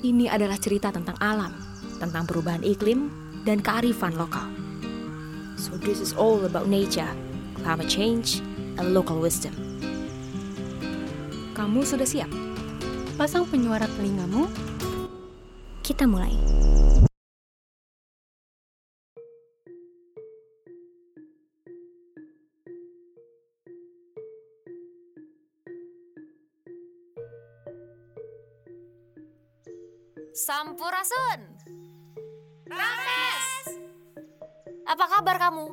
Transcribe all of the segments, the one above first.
Ini adalah cerita tentang alam, tentang perubahan iklim, dan kearifan lokal. So this is all about nature, climate change, and local wisdom. Kamu sudah siap? Pasang penyuara telingamu. Kita mulai. Sampurasun. Rames. Apa kabar kamu?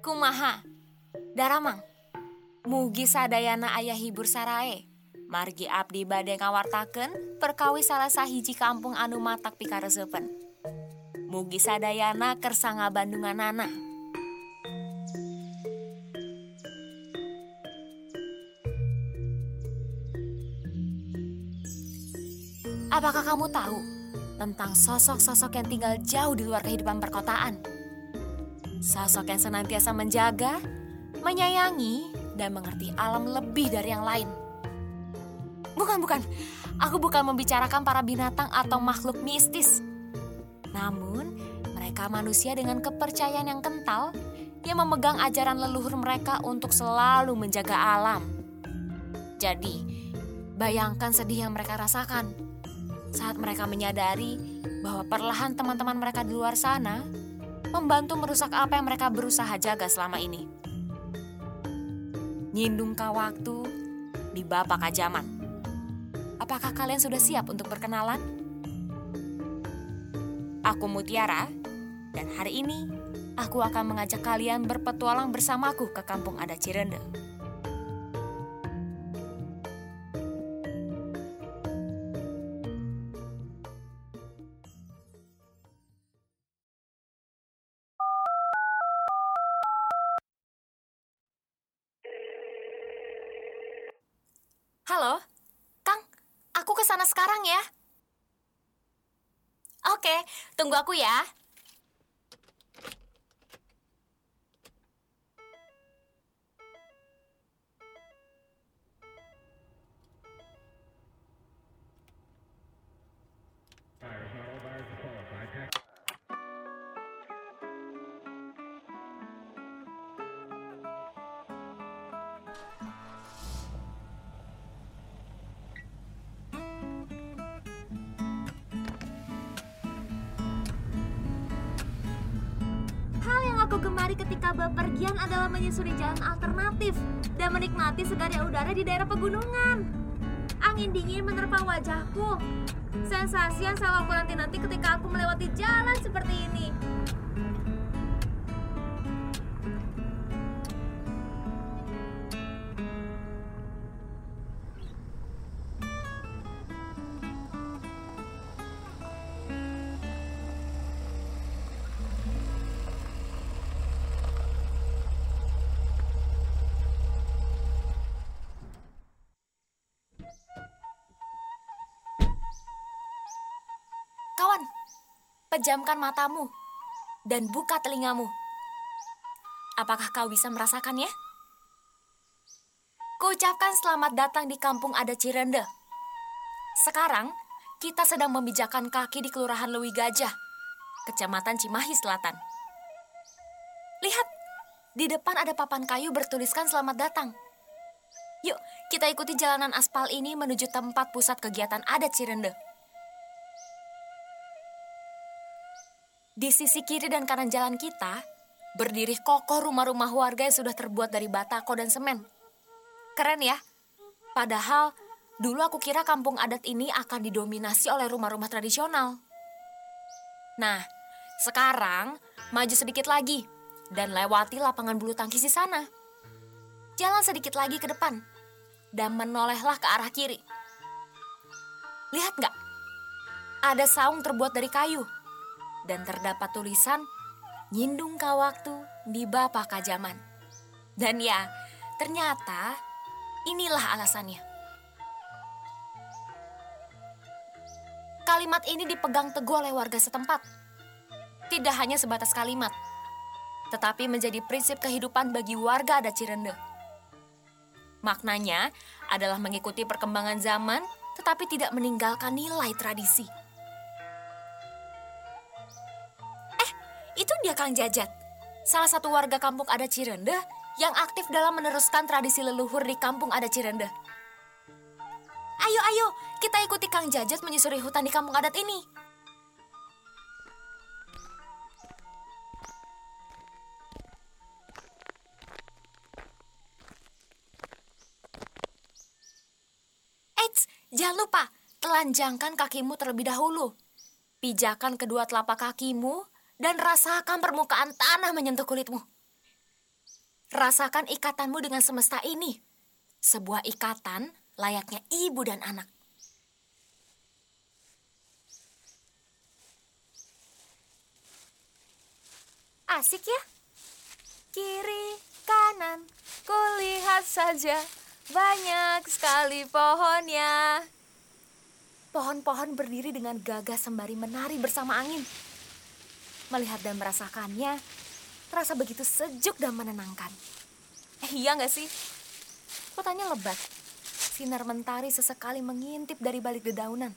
Kumaha? Daramang. Mugi sadayana ayah hibur sarae. Margi abdi bade ngawartaken perkawi salah sahiji kampung anu matak pikaresepen. Mugi sadayana kersa ngabandunganana. Apakah kamu tahu tentang sosok-sosok yang tinggal jauh di luar kehidupan perkotaan? Sosok yang senantiasa menjaga, menyayangi, dan mengerti alam lebih dari yang lain. Bukan, bukan. Aku bukan membicarakan para binatang atau makhluk mistis. Namun, mereka manusia dengan kepercayaan yang kental yang memegang ajaran leluhur mereka untuk selalu menjaga alam. Jadi, bayangkan sedih yang mereka rasakan saat mereka menyadari bahwa perlahan teman-teman mereka di luar sana membantu merusak apa yang mereka berusaha jaga selama ini. Nyindung ka waktu di bapak kajaman. Apakah kalian sudah siap untuk berkenalan? Aku Mutiara, dan hari ini aku akan mengajak kalian berpetualang bersamaku ke kampung adat Cirende. Sekarang ya. Oke, tunggu aku ya. Menyusuri jalan alternatif dan menikmati segarnya udara di daerah pegunungan. Angin dingin menerpa wajahku. Sensasi yang selalu aku nanti-nanti ketika aku melewati jalan seperti ini. Pejamkan matamu dan buka telingamu. Apakah kau bisa merasakannya? Kuucapkan selamat datang di kampung adat Cirende. Sekarang, kita sedang memijakan kaki di Kelurahan Lewi Gajah, Kecamatan Cimahi Selatan. Lihat, di depan ada papan kayu bertuliskan selamat datang. Yuk, kita ikuti jalanan aspal ini menuju tempat pusat kegiatan adat Cirende. Di sisi kiri dan kanan jalan kita, berdiri kokoh rumah-rumah warga yang sudah terbuat dari batako dan semen. Keren ya? Padahal, dulu aku kira kampung adat ini akan didominasi oleh rumah-rumah tradisional. Nah, sekarang maju sedikit lagi dan lewati lapangan bulu tangkis di sana. Jalan sedikit lagi ke depan dan menolehlah ke arah kiri. Lihat nggak? Ada saung terbuat dari kayu dan terdapat tulisan Nyindung ka waktu di Bapak Kajaman. Dan ya, ternyata inilah alasannya. Kalimat ini dipegang teguh oleh warga setempat. Tidak hanya sebatas kalimat, tetapi menjadi prinsip kehidupan bagi warga adat Cirende. Maknanya adalah mengikuti perkembangan zaman tetapi tidak meninggalkan nilai tradisi. Dia Kang Jajat, salah satu warga kampung adat Cirende yang aktif dalam meneruskan tradisi leluhur di kampung adat Cirende. Ayo, ayo, kita ikuti Kang Jajat menyusuri hutan di kampung adat ini. Eits, jangan lupa, telanjangkan kakimu terlebih dahulu. Pijakan kedua telapak kakimu dan rasakan permukaan tanah menyentuh kulitmu. Rasakan ikatanmu dengan semesta ini. Sebuah ikatan layaknya ibu dan anak. Asik ya? Kiri, kanan, kulihat saja banyak sekali pohonnya. Pohon-pohon berdiri dengan gagah sembari menari bersama angin. Melihat dan merasakannya, terasa begitu sejuk dan menenangkan. Eh, iya nggak sih? Kotanya lebat. Sinar mentari sesekali mengintip dari balik dedaunan.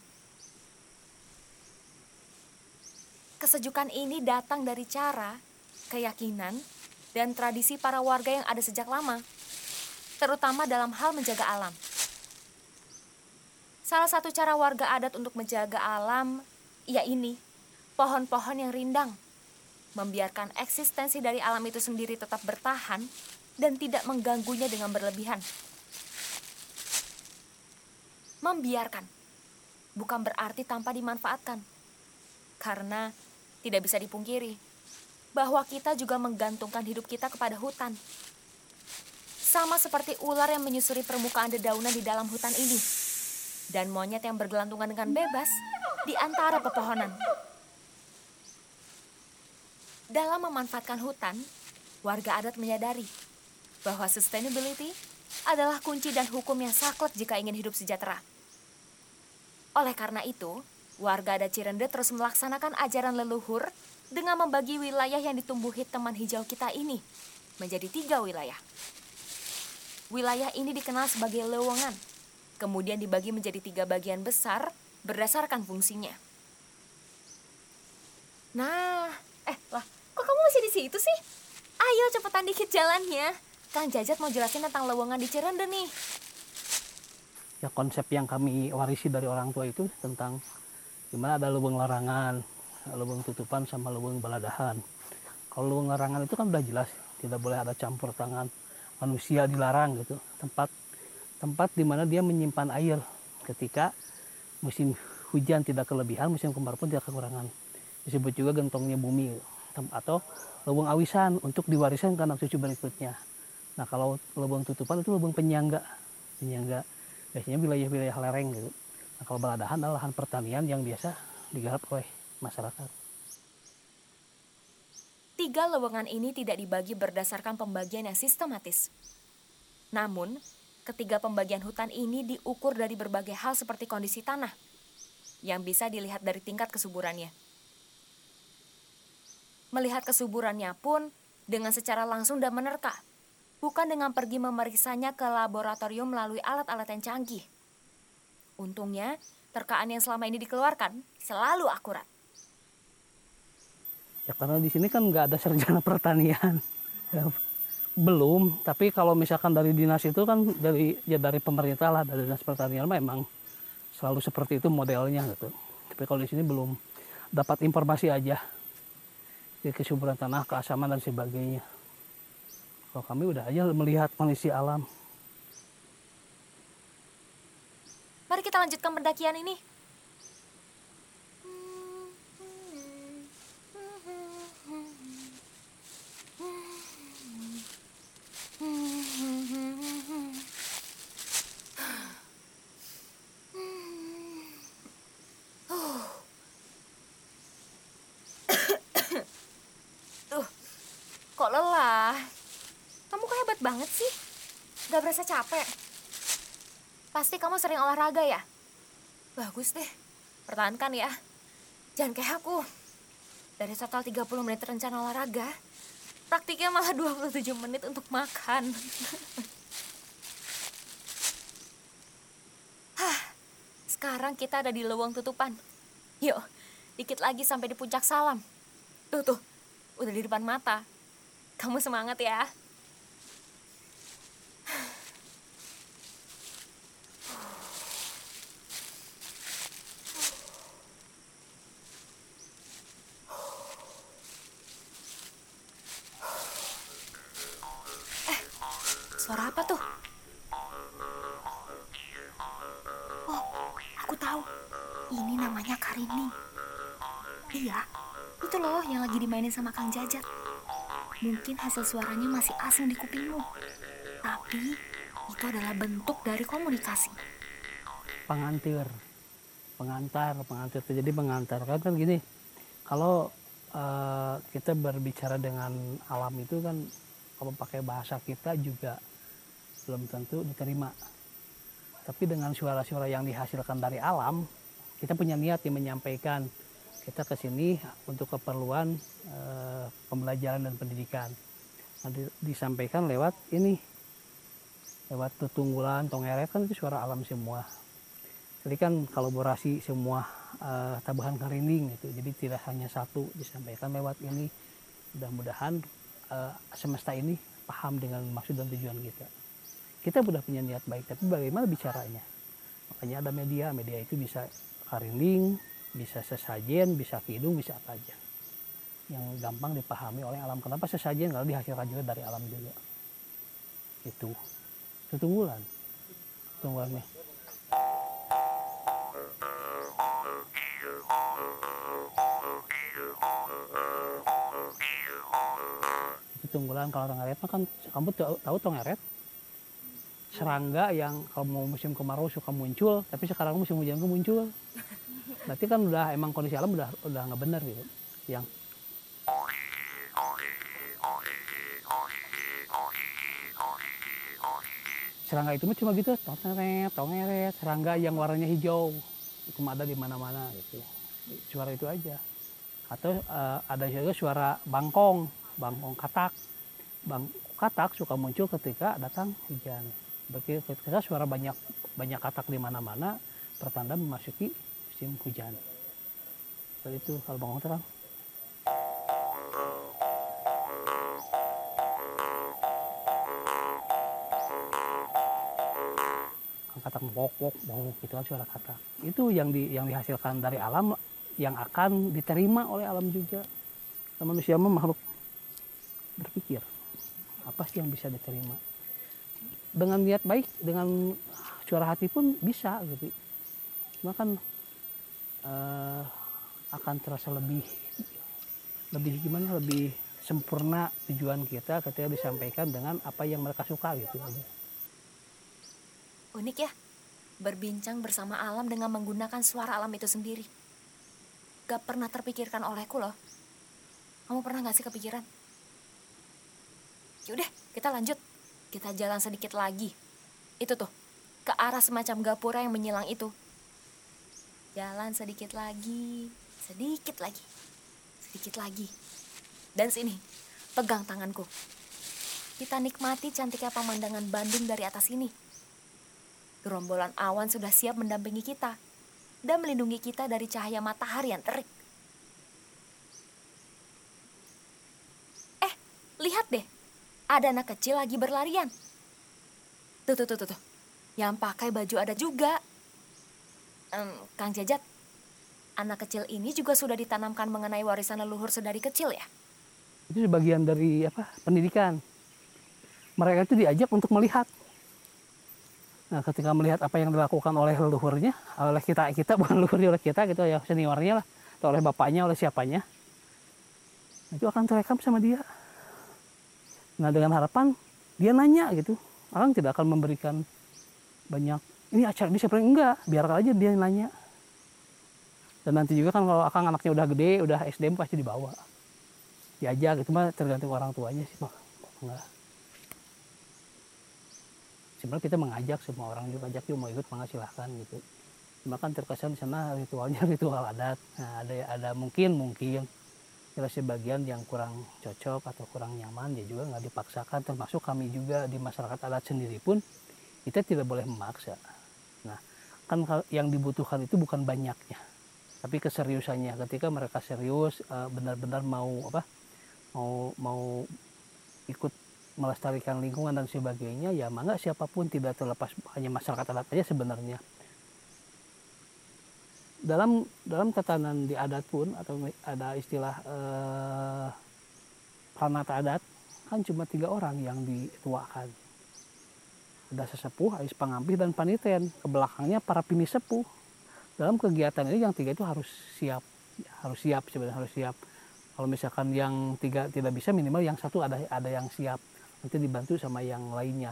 Kesejukan ini datang dari cara, keyakinan, dan tradisi para warga yang ada sejak lama, terutama dalam hal menjaga alam. Salah satu cara warga adat untuk menjaga alam, ya ini, pohon-pohon yang rindang, membiarkan eksistensi dari alam itu sendiri tetap bertahan dan tidak mengganggunya dengan berlebihan. Membiarkan bukan berarti tanpa dimanfaatkan, karena tidak bisa dipungkiri bahwa kita juga menggantungkan hidup kita kepada hutan. Sama seperti ular yang menyusuri permukaan dedaunan di dalam hutan ini, dan monyet yang bergelantungan dengan bebas di antara pepohonan. Dalam memanfaatkan hutan, warga adat menyadari bahwa sustainability adalah kunci dan hukum yang saklek jika ingin hidup sejahtera. Oleh karena itu, warga adat Cirende terus melaksanakan ajaran leluhur dengan membagi wilayah yang ditumbuhi teman hijau kita ini menjadi tiga wilayah. Wilayah ini dikenal sebagai lewongan, kemudian dibagi menjadi tiga bagian besar berdasarkan fungsinya. Nah, eh lah, kok kamu masih di situ sih? Ayo cepetan dikit jalannya. Kang Jajat mau jelasin tentang lewongan di Cirende nih. Ya konsep yang kami warisi dari orang tua itu tentang gimana ada lubang larangan, lubang tutupan sama lubang baladahan. Kalau lubang larangan itu kan udah jelas, tidak boleh ada campur tangan manusia dilarang gitu. Tempat tempat di mana dia menyimpan air ketika musim hujan tidak kelebihan, musim kembar pun tidak kekurangan. Disebut juga gentongnya bumi atau lubang awisan untuk diwariskan ke anak cucu berikutnya. Nah kalau lubang tutupan itu lubang penyangga, penyangga biasanya wilayah-wilayah lereng gitu. Nah kalau baladahan adalah lahan pertanian yang biasa digarap oleh masyarakat. Tiga lowongan ini tidak dibagi berdasarkan pembagian yang sistematis. Namun, ketiga pembagian hutan ini diukur dari berbagai hal seperti kondisi tanah, yang bisa dilihat dari tingkat kesuburannya. Melihat kesuburannya pun dengan secara langsung dan menerka, bukan dengan pergi memeriksanya ke laboratorium melalui alat-alat yang canggih. Untungnya, terkaan yang selama ini dikeluarkan selalu akurat. Ya karena di sini kan nggak ada sarjana pertanian. Ya, belum, tapi kalau misalkan dari dinas itu kan dari ya dari pemerintah lah, dari dinas pertanian memang selalu seperti itu modelnya gitu. Tapi kalau di sini belum dapat informasi aja kesuburan tanah, keasaman dan sebagainya. Kalau kami udah aja melihat kondisi alam. Mari kita lanjutkan pendakian ini. Tuh, kok lelah? Kamu kok hebat banget sih? Gak berasa capek? Pasti kamu sering olahraga ya? Bagus deh, pertahankan ya. Jangan kayak aku. Dari total 30 menit rencana olahraga, praktiknya malah 27 menit untuk makan. Hah, Sekarang kita ada di lewang tutupan. Yuk, dikit lagi sampai di puncak salam. Tuh, tuh, udah di depan mata. Kamu semangat ya. Mungkin hasil suaranya masih asing di kupingmu. Tapi itu adalah bentuk dari komunikasi. pengantir. Pengantar pengantar jadi pengantar. Kan kan gini. Kalau eh, kita berbicara dengan alam itu kan kalau pakai bahasa kita juga belum tentu diterima. Tapi dengan suara-suara yang dihasilkan dari alam kita punya niat yang menyampaikan kita ke sini untuk keperluan eh, pembelajaran dan pendidikan. Di- disampaikan lewat ini lewat tutunggulan tongeret kan itu suara alam semua. Jadi kan kolaborasi semua eh, tabuhan karinding gitu. Jadi tidak hanya satu disampaikan lewat ini. Mudah-mudahan eh, semesta ini paham dengan maksud dan tujuan kita. Kita sudah punya niat baik tapi bagaimana bicaranya? Makanya ada media media itu bisa karinding bisa sesajen bisa kidung bisa apa aja. Yang gampang dipahami oleh alam. Kenapa sesajen? Kalau dihasilkan juga dari alam juga. Itu tutunggulan tutunggulan nih. Itu tunggulan kalau tongeret mah kan kamu tahu, tahu tongeret serangga yang kalau mau musim kemarau suka muncul tapi sekarang musim hujan tuh muncul berarti kan udah emang kondisi alam udah udah nggak benar gitu yang serangga itu mah cuma gitu tongeret tongeret serangga yang warnanya hijau. Itu ada di mana-mana. Gitu. Suara itu aja. Atau eh, ada juga suara bangkong bangkong katak. Bang katak suka muncul ketika datang hujan. Berarti ketika suara banyak banyak katak di mana-mana pertanda memasuki musim hujan. Seperti itu kalau bangkong terang katak bok bok bok itu kan suara katak itu yang di yang dihasilkan dari alam yang akan diterima oleh alam juga. Dan manusia makhluk berpikir apa sih yang bisa diterima? Dengan niat baik dengan suara hati pun bisa gitu. Cuma kan eh, akan terasa lebih lebih gimana lebih sempurna tujuan kita ketika disampaikan dengan apa yang mereka suka gitu Unik ya, berbincang bersama alam dengan menggunakan suara alam itu sendiri. Gak pernah terpikirkan olehku loh. Kamu pernah gak sih kepikiran? Yaudah, kita lanjut. Kita jalan sedikit lagi. Itu tuh, ke arah semacam gapura yang menyilang itu. Jalan sedikit lagi, sedikit lagi, sedikit lagi. Dan sini, pegang tanganku. Kita nikmati cantiknya pemandangan Bandung dari atas ini. Gerombolan awan sudah siap mendampingi kita dan melindungi kita dari cahaya matahari yang terik. Eh, lihat deh. Ada anak kecil lagi berlarian. Tuh, tuh, tuh, tuh. Yang pakai baju ada juga. Em, Kang Jajat, anak kecil ini juga sudah ditanamkan mengenai warisan leluhur sedari kecil ya? itu bagian dari apa pendidikan. Mereka itu diajak untuk melihat. Nah ketika melihat apa yang dilakukan oleh leluhurnya oleh kita kita bukan leluhurnya oleh kita gitu ya seniornya lah atau oleh bapaknya oleh siapanya itu akan terekam sama dia. Nah dengan harapan dia nanya gitu. Orang tidak akan memberikan banyak ini acara ini seperti enggak biarkan aja dia nanya. Dan nanti juga kan kalau akang anaknya udah gede udah SD pasti dibawa. Diajak itu mah tergantung orang tuanya sih mah enggak. Sebenarnya kita mengajak semua orang juga ajak juga mau ikut mangga silahkan gitu. Cuma kan terkesan di sana ritualnya ritual adat. Nah, ada ada mungkin mungkin. Ada sebagian yang kurang cocok atau kurang nyaman ya juga nggak dipaksakan. Termasuk kami juga di masyarakat adat sendiri pun kita tidak boleh memaksa kan yang dibutuhkan itu bukan banyaknya. Tapi keseriusannya ketika mereka serius eh, benar-benar mau apa mau mau ikut melestarikan lingkungan dan sebagainya ya mangga siapa pun tidak terlepas hanya masyarakat adat aja sebenarnya. Dalam dalam tatanan di adat pun atau ada istilah eh, adat kan cuma tiga orang yang dituakan ada sesepuh, ais pangampih dan paniten. Ke belakangnya para pini sepuh. Dalam kegiatan ini yang tiga itu harus siap. Harus siap sebenarnya harus siap. Kalau misalkan yang tiga tidak bisa minimal yang satu ada ada yang siap. Nanti dibantu sama yang lainnya.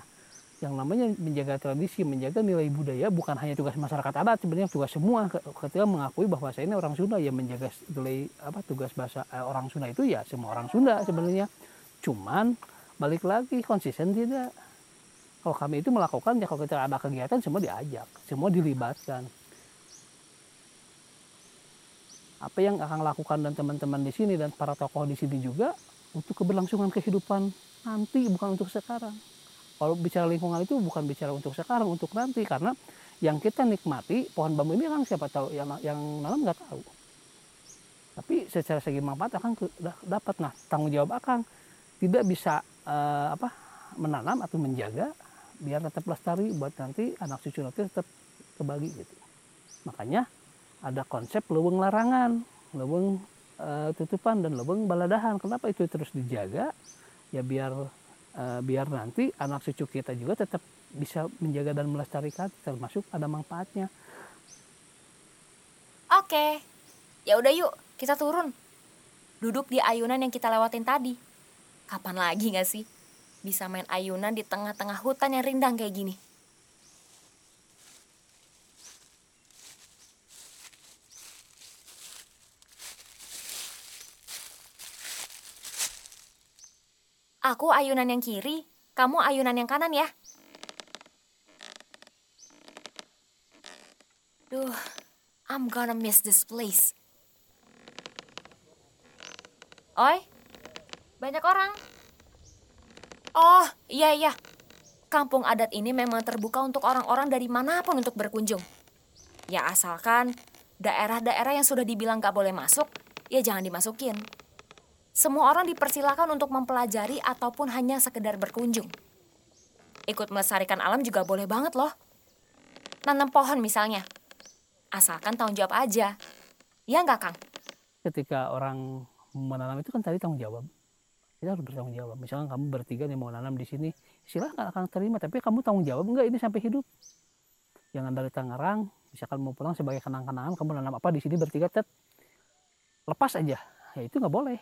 Yang namanya menjaga tradisi menjaga nilai budaya bukan hanya tugas masyarakat adat sebenarnya tugas semua. Ketika mengakui bahwa saya ini orang Sunda yang menjaga nilai apa tugas bahasa eh, orang Sunda itu ya semua orang Sunda sebenarnya. Cuman balik lagi konsisten tidak kalau kami itu melakukan ya kalau kita ada kegiatan semua diajak semua dilibatkan apa yang akan lakukan dan teman-teman di sini dan para tokoh di sini juga untuk keberlangsungan kehidupan nanti bukan untuk sekarang. Kalau bicara lingkungan itu bukan bicara untuk sekarang, untuk nanti karena yang kita nikmati pohon bambu ini kan siapa tahu yang yang dalam nggak tahu. Tapi secara segi manfaat akan dapat. Nah tanggung jawab akan tidak bisa uh, apa menanam atau menjaga biar tetap lestari buat nanti anak cucu nanti tetap kebagi gitu. Makanya ada konsep lubang larangan, lubang uh, tutupan dan lubang baladahan. Kenapa itu terus dijaga? Ya biar uh, biar nanti anak cucu kita juga tetap bisa menjaga dan melestarikan termasuk ada manfaatnya. Oke. Ya udah yuk, kita turun. Duduk di ayunan yang kita lewatin tadi. Kapan lagi gak sih bisa main ayunan di tengah-tengah hutan yang rindang kayak gini? Aku ayunan yang kiri, kamu ayunan yang kanan ya. Duh, I'm gonna miss this place. Oi, banyak orang. Oh, iya iya. Kampung adat ini memang terbuka untuk orang-orang dari mana pun untuk berkunjung. Ya asalkan daerah-daerah yang sudah dibilang gak boleh masuk, ya jangan dimasukin. Semua orang dipersilakan untuk mempelajari ataupun hanya sekedar berkunjung. Ikut melestarikan alam juga boleh banget loh. Nanam pohon misalnya. Asalkan tanggung jawab aja. Ya nggak, Kang? Ketika orang menanam itu kan tadi tanggung jawab. Kita harus bertanggung jawab. Misalnya kamu bertiga nih mau nanam di sini, silahkan akan terima. Tapi kamu tanggung jawab enggak ini sampai hidup. Jangan dari Tangerang, misalkan mau pulang sebagai kenang-kenangan, kamu nanam apa di sini bertiga, tet. Lepas aja. Ya itu nggak boleh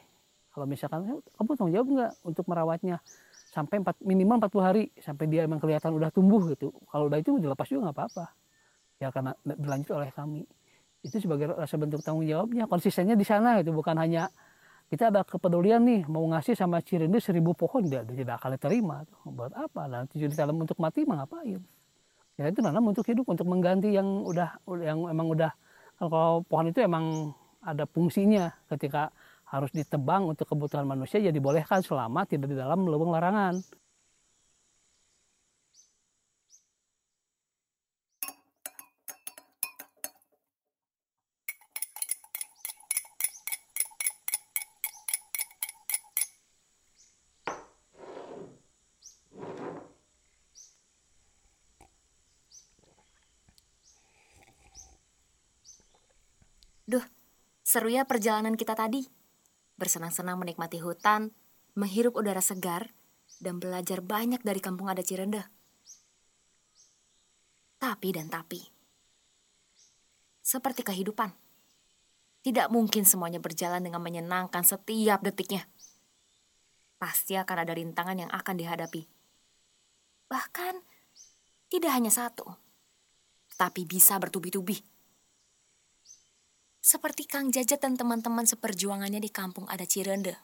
kalau misalkan eh, kamu tanggung jawab nggak untuk merawatnya sampai 4, minimal 40 hari sampai dia emang kelihatan udah tumbuh gitu kalau udah itu dilepas juga nggak apa-apa ya karena berlanjut oleh kami itu sebagai rasa bentuk tanggung jawabnya konsistennya di sana itu bukan hanya kita ada kepedulian nih mau ngasih sama Cirinde seribu pohon dia tidak akan diterima buat apa? Nanti jadi dalam untuk mati mah ngapain? Ya itu nanam untuk hidup untuk mengganti yang udah yang emang udah kalau pohon itu emang ada fungsinya. Ketika harus ditebang untuk kebutuhan manusia ya dibolehkan selama tidak di dalam lubang larangan. Duh, seru ya perjalanan kita tadi bersenang-senang menikmati hutan, menghirup udara segar, dan belajar banyak dari kampung adat Cirende. Tapi dan tapi, seperti kehidupan, tidak mungkin semuanya berjalan dengan menyenangkan setiap detiknya. Pasti akan ada rintangan yang akan dihadapi. Bahkan, tidak hanya satu, tapi bisa bertubi-tubi seperti Kang Jajat dan teman-teman seperjuangannya di kampung ada Cirende.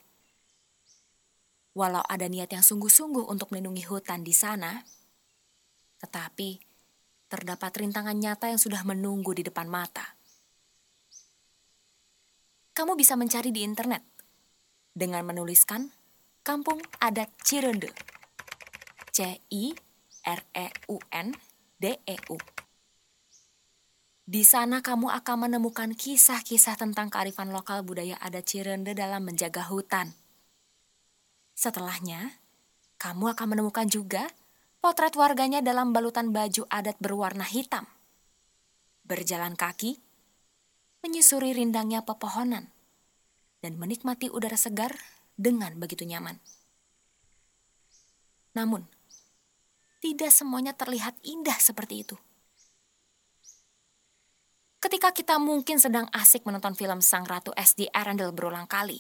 Walau ada niat yang sungguh-sungguh untuk melindungi hutan di sana, tetapi terdapat rintangan nyata yang sudah menunggu di depan mata. Kamu bisa mencari di internet dengan menuliskan Kampung Adat Cirende. C I R E U N D E U. Di sana kamu akan menemukan kisah-kisah tentang kearifan lokal budaya adat Cirende dalam menjaga hutan. Setelahnya, kamu akan menemukan juga potret warganya dalam balutan baju adat berwarna hitam. Berjalan kaki, menyusuri rindangnya pepohonan, dan menikmati udara segar dengan begitu nyaman. Namun, tidak semuanya terlihat indah seperti itu. Ketika kita mungkin sedang asik menonton film Sang Ratu SD Arendelle berulang kali,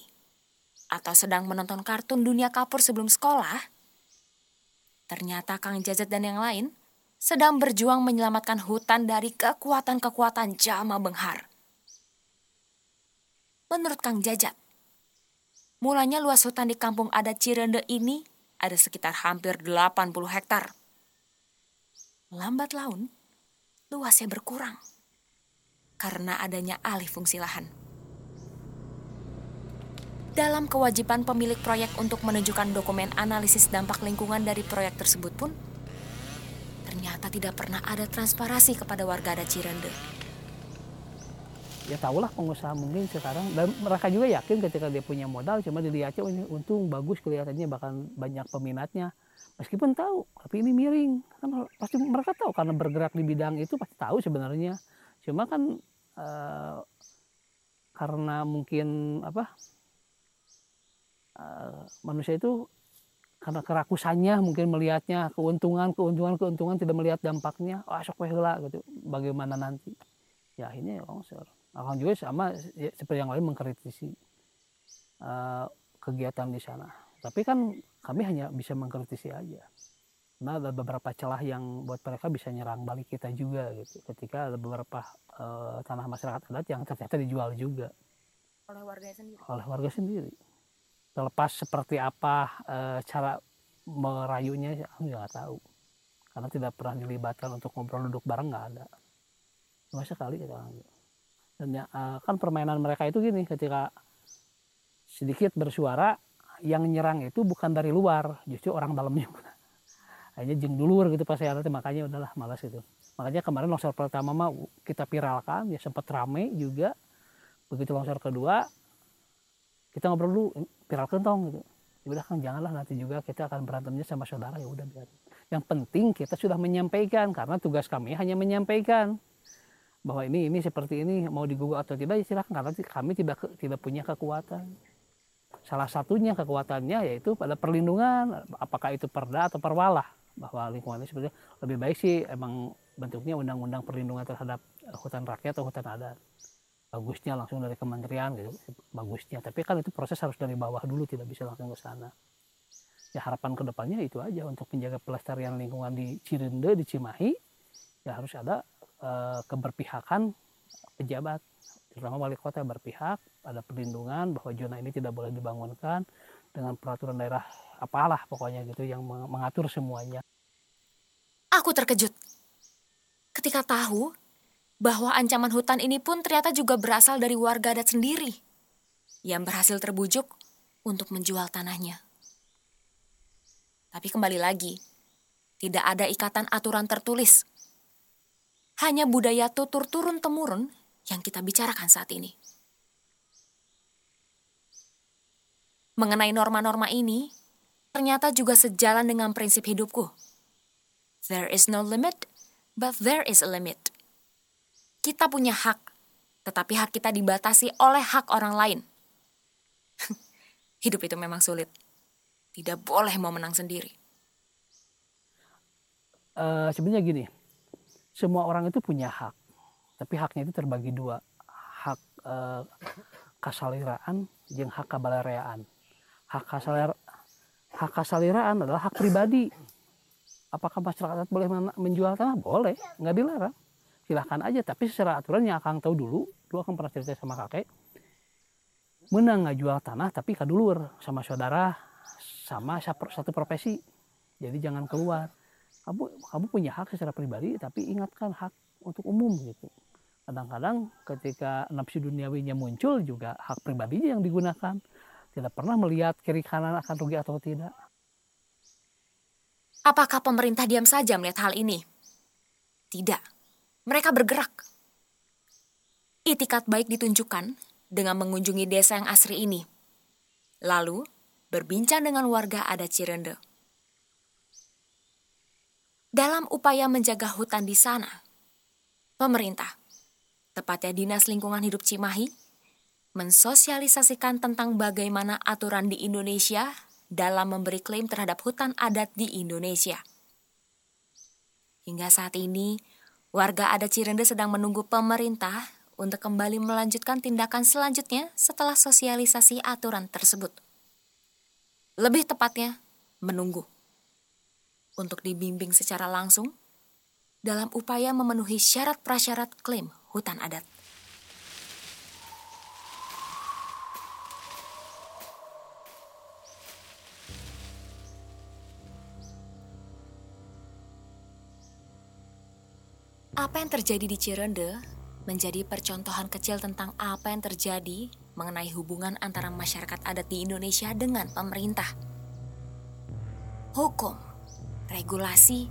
atau sedang menonton kartun Dunia Kapur sebelum sekolah, ternyata Kang Jajat dan yang lain sedang berjuang menyelamatkan hutan dari kekuatan-kekuatan Jama Benghar. Menurut Kang Jajat, mulanya luas hutan di kampung adat Cirende ini ada sekitar hampir 80 hektar. Lambat laun, luasnya berkurang karena adanya alih fungsi lahan. Dalam kewajiban pemilik proyek untuk menunjukkan dokumen analisis dampak lingkungan dari proyek tersebut pun, ternyata tidak pernah ada transparasi kepada warga adat Cirende. Ya tahulah pengusaha mungkin sekarang dan mereka juga yakin ketika dia punya modal cuma dilihatnya oh, untung bagus kelihatannya bahkan banyak peminatnya meskipun tahu tapi ini miring kan pasti mereka tahu karena bergerak di bidang itu pasti tahu sebenarnya cuma kan uh, karena mungkin apa uh, manusia itu karena kerakusannya mungkin melihatnya keuntungan keuntungan keuntungan tidak melihat dampaknya ah sok lah gitu. Bagaimana nanti? Ya ini longsor akan juga sama ya, seperti yang lain mengkritisi uh, kegiatan di sana. Tapi kan kami hanya bisa mengkritisi aja ada beberapa celah yang buat mereka bisa nyerang balik kita juga gitu. Ketika ada beberapa uh, tanah masyarakat adat yang ternyata dijual juga. Oleh warga sendiri. Oleh warga sendiri. Terlepas seperti apa uh, cara merayunya aku nggak tahu. Karena tidak pernah dilibatkan untuk ngobrol duduk bareng nggak ada. Cuma sekali kita dan ya, uh, kan permainan mereka itu gini ketika sedikit bersuara yang nyerang itu bukan dari luar justru orang dalamnya akhirnya jeng dulu gitu pas saya makanya udahlah malas itu makanya kemarin longsor pertama mah kita viralkan ya sempat rame juga. Begitu longsor kedua kita ngobrol dulu viralkan tong gitu. Ya udah kan janganlah nanti juga kita akan berantemnya sama saudara. Ya udah biar yang penting kita sudah menyampaikan karena tugas kami hanya menyampaikan bahwa ini ini seperti ini mau digugah atau tidak ya silahkan karena kami tidak tidak punya kekuatan. Salah satunya kekuatannya yaitu pada perlindungan apakah itu perda atau perwalah bahwa lingkungan ini sebenarnya lebih baik sih emang bentuknya undang-undang perlindungan terhadap hutan rakyat atau hutan adat. Bagusnya langsung dari kementerian gitu bagusnya. Tapi kan itu proses harus dari bawah dulu tidak bisa langsung ke sana. Ya harapan ke depannya itu aja untuk menjaga pelestarian lingkungan di Cirende di Cimahi ya harus ada e, keberpihakan pejabat. Terutama wali kota berpihak ada perlindungan bahwa zona ini tidak boleh dibangunkan dengan peraturan daerah apalah pokoknya gitu yang mengatur semuanya. Aku terkejut ketika tahu bahwa ancaman hutan ini pun ternyata juga berasal dari warga adat sendiri yang berhasil terbujuk untuk menjual tanahnya. Tapi kembali lagi, tidak ada ikatan aturan tertulis. Hanya budaya tutur turun temurun yang kita bicarakan saat ini. Mengenai norma-norma ini, ternyata juga sejalan dengan prinsip hidupku. There is no limit, but there is a limit. Kita punya hak, tetapi hak kita dibatasi oleh hak orang lain. Hidup itu memang sulit. Tidak boleh mau menang sendiri. Uh, sebenarnya gini, semua orang itu punya hak, tapi haknya itu terbagi dua, hak uh, kasaliraan dan hak kabalereaan hak kasalir hak kasaliraan adalah hak pribadi. Apakah masyarakat boleh menjual tanah? Boleh nggak dilarang. Silahkan aja tapi secara aturan yang akan tahu dulu dulu akan pernah cerita sama kakek. Menang nggak jual tanah tapi kadulur sama saudara sama satu profesi. Jadi jangan keluar. Kamu kamu punya hak secara pribadi tapi ingatkan hak untuk umum gitu. Kadang-kadang ketika nafsu duniawinya muncul juga hak pribadinya yang digunakan tidak pernah melihat kiri kanan akan rugi atau tidak. Apakah pemerintah diam saja melihat hal ini? Tidak. Mereka bergerak. Itikat baik ditunjukkan dengan mengunjungi desa yang asri ini. Lalu, berbincang dengan warga adat Cirende. Dalam upaya menjaga hutan di sana, pemerintah, tepatnya Dinas Lingkungan Hidup Cimahi, mensosialisasikan tentang bagaimana aturan di Indonesia dalam memberi klaim terhadap hutan adat di Indonesia. Hingga saat ini, warga adat Cirende sedang menunggu pemerintah untuk kembali melanjutkan tindakan selanjutnya setelah sosialisasi aturan tersebut. Lebih tepatnya, menunggu. Untuk dibimbing secara langsung dalam upaya memenuhi syarat prasyarat klaim hutan adat. Apa yang terjadi di Cirende menjadi percontohan kecil tentang apa yang terjadi mengenai hubungan antara masyarakat adat di Indonesia dengan pemerintah. Hukum, regulasi,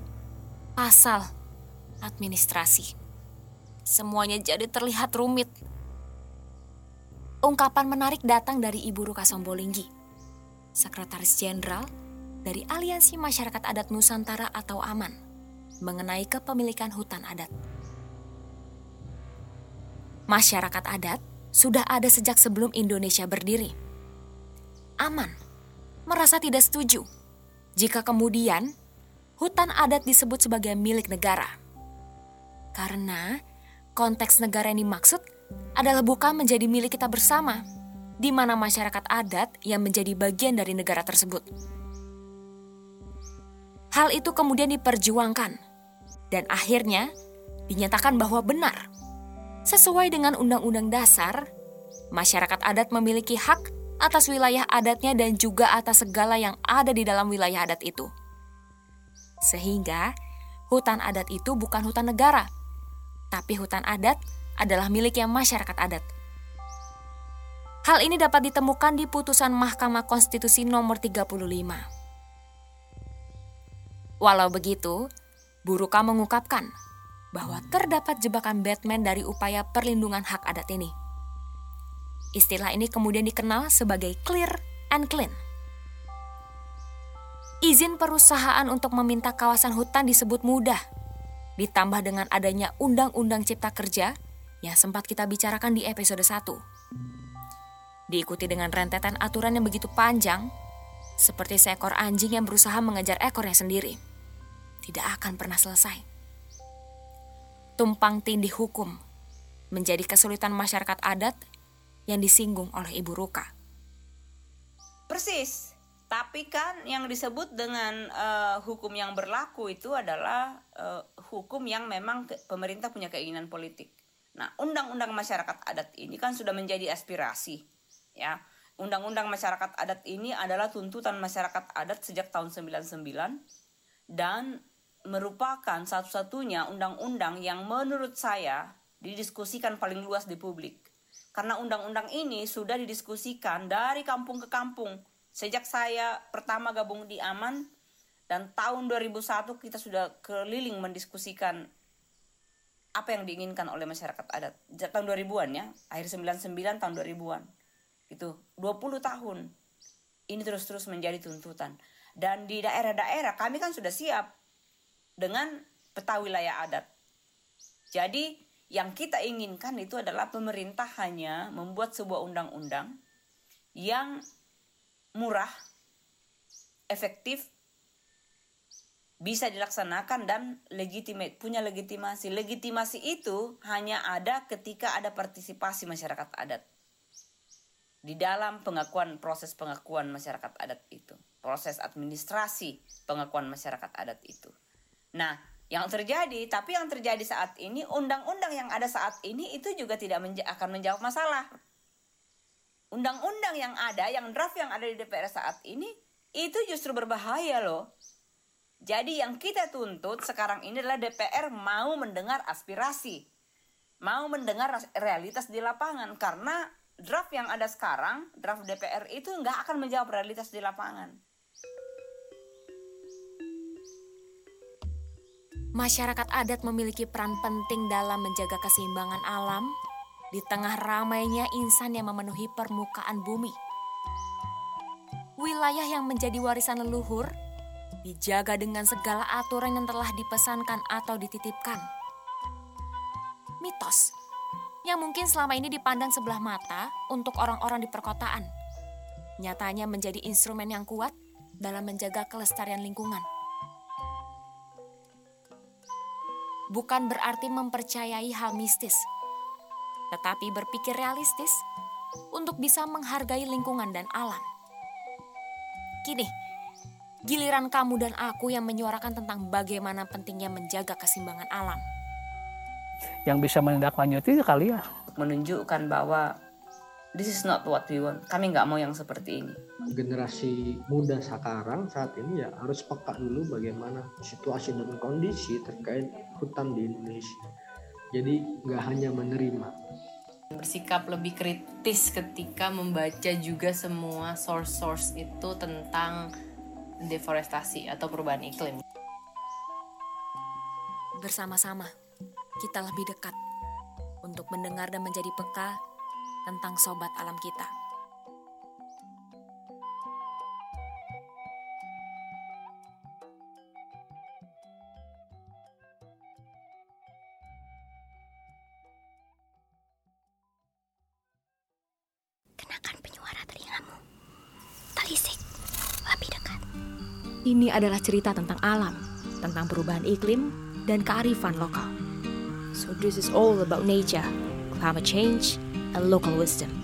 pasal, administrasi. Semuanya jadi terlihat rumit. Ungkapan menarik datang dari Ibu Ruka Sombolinggi, Sekretaris Jenderal dari Aliansi Masyarakat Adat Nusantara atau AMAN, mengenai kepemilikan hutan adat masyarakat adat sudah ada sejak sebelum Indonesia berdiri. Aman merasa tidak setuju jika kemudian hutan adat disebut sebagai milik negara. Karena konteks negara yang dimaksud adalah bukan menjadi milik kita bersama, di mana masyarakat adat yang menjadi bagian dari negara tersebut. Hal itu kemudian diperjuangkan, dan akhirnya dinyatakan bahwa benar Sesuai dengan Undang-Undang Dasar, masyarakat adat memiliki hak atas wilayah adatnya dan juga atas segala yang ada di dalam wilayah adat itu. Sehingga, hutan adat itu bukan hutan negara, tapi hutan adat adalah milik yang masyarakat adat. Hal ini dapat ditemukan di putusan Mahkamah Konstitusi nomor 35. Walau begitu, Buruka mengungkapkan bahwa terdapat jebakan Batman dari upaya perlindungan hak adat ini. Istilah ini kemudian dikenal sebagai clear and clean. Izin perusahaan untuk meminta kawasan hutan disebut mudah, ditambah dengan adanya Undang-Undang Cipta Kerja yang sempat kita bicarakan di episode 1. Diikuti dengan rentetan aturan yang begitu panjang, seperti seekor anjing yang berusaha mengejar ekornya sendiri. Tidak akan pernah selesai tumpang tindih hukum menjadi kesulitan masyarakat adat yang disinggung oleh Ibu Ruka. Persis, tapi kan yang disebut dengan uh, hukum yang berlaku itu adalah uh, hukum yang memang pemerintah punya keinginan politik. Nah, undang-undang masyarakat adat ini kan sudah menjadi aspirasi, ya. Undang-undang masyarakat adat ini adalah tuntutan masyarakat adat sejak tahun 99 dan merupakan satu-satunya undang-undang yang menurut saya didiskusikan paling luas di publik. Karena undang-undang ini sudah didiskusikan dari kampung ke kampung. Sejak saya pertama gabung di Aman dan tahun 2001 kita sudah keliling mendiskusikan apa yang diinginkan oleh masyarakat adat. Tahun 2000-an ya, akhir 99 tahun 2000-an. Itu 20 tahun. Ini terus-terus menjadi tuntutan. Dan di daerah-daerah kami kan sudah siap dengan peta wilayah adat. Jadi yang kita inginkan itu adalah pemerintah hanya membuat sebuah undang-undang yang murah, efektif, bisa dilaksanakan dan legitimate, punya legitimasi. Legitimasi itu hanya ada ketika ada partisipasi masyarakat adat. Di dalam pengakuan proses pengakuan masyarakat adat itu, proses administrasi pengakuan masyarakat adat itu. Nah, yang terjadi, tapi yang terjadi saat ini, undang-undang yang ada saat ini itu juga tidak menja akan menjawab masalah. Undang-undang yang ada, yang draft yang ada di DPR saat ini, itu justru berbahaya loh. Jadi yang kita tuntut sekarang ini adalah DPR mau mendengar aspirasi. Mau mendengar realitas di lapangan. Karena draft yang ada sekarang, draft DPR itu nggak akan menjawab realitas di lapangan. Masyarakat adat memiliki peran penting dalam menjaga keseimbangan alam di tengah ramainya insan yang memenuhi permukaan bumi. Wilayah yang menjadi warisan leluhur dijaga dengan segala aturan yang telah dipesankan atau dititipkan. Mitos yang mungkin selama ini dipandang sebelah mata untuk orang-orang di perkotaan, nyatanya menjadi instrumen yang kuat dalam menjaga kelestarian lingkungan. Bukan berarti mempercayai hal mistis, tetapi berpikir realistis untuk bisa menghargai lingkungan dan alam. Kini, giliran kamu dan aku yang menyuarakan tentang bagaimana pentingnya menjaga keseimbangan alam. Yang bisa menindaklanjuti ya kalian. Menunjukkan bahwa this is not what we want. Kami nggak mau yang seperti ini. Generasi muda sekarang saat ini ya harus peka dulu bagaimana situasi dan kondisi terkait hutan di Indonesia. Jadi nggak hanya menerima. Bersikap lebih kritis ketika membaca juga semua source-source itu tentang deforestasi atau perubahan iklim. Bersama-sama, kita lebih dekat untuk mendengar dan menjadi peka tentang sobat alam kita. Kenakan penyuara telingamu. Telisik lebih dekat. Ini adalah cerita tentang alam, tentang perubahan iklim, dan kearifan lokal. So this is all about nature, climate change, and local wisdom.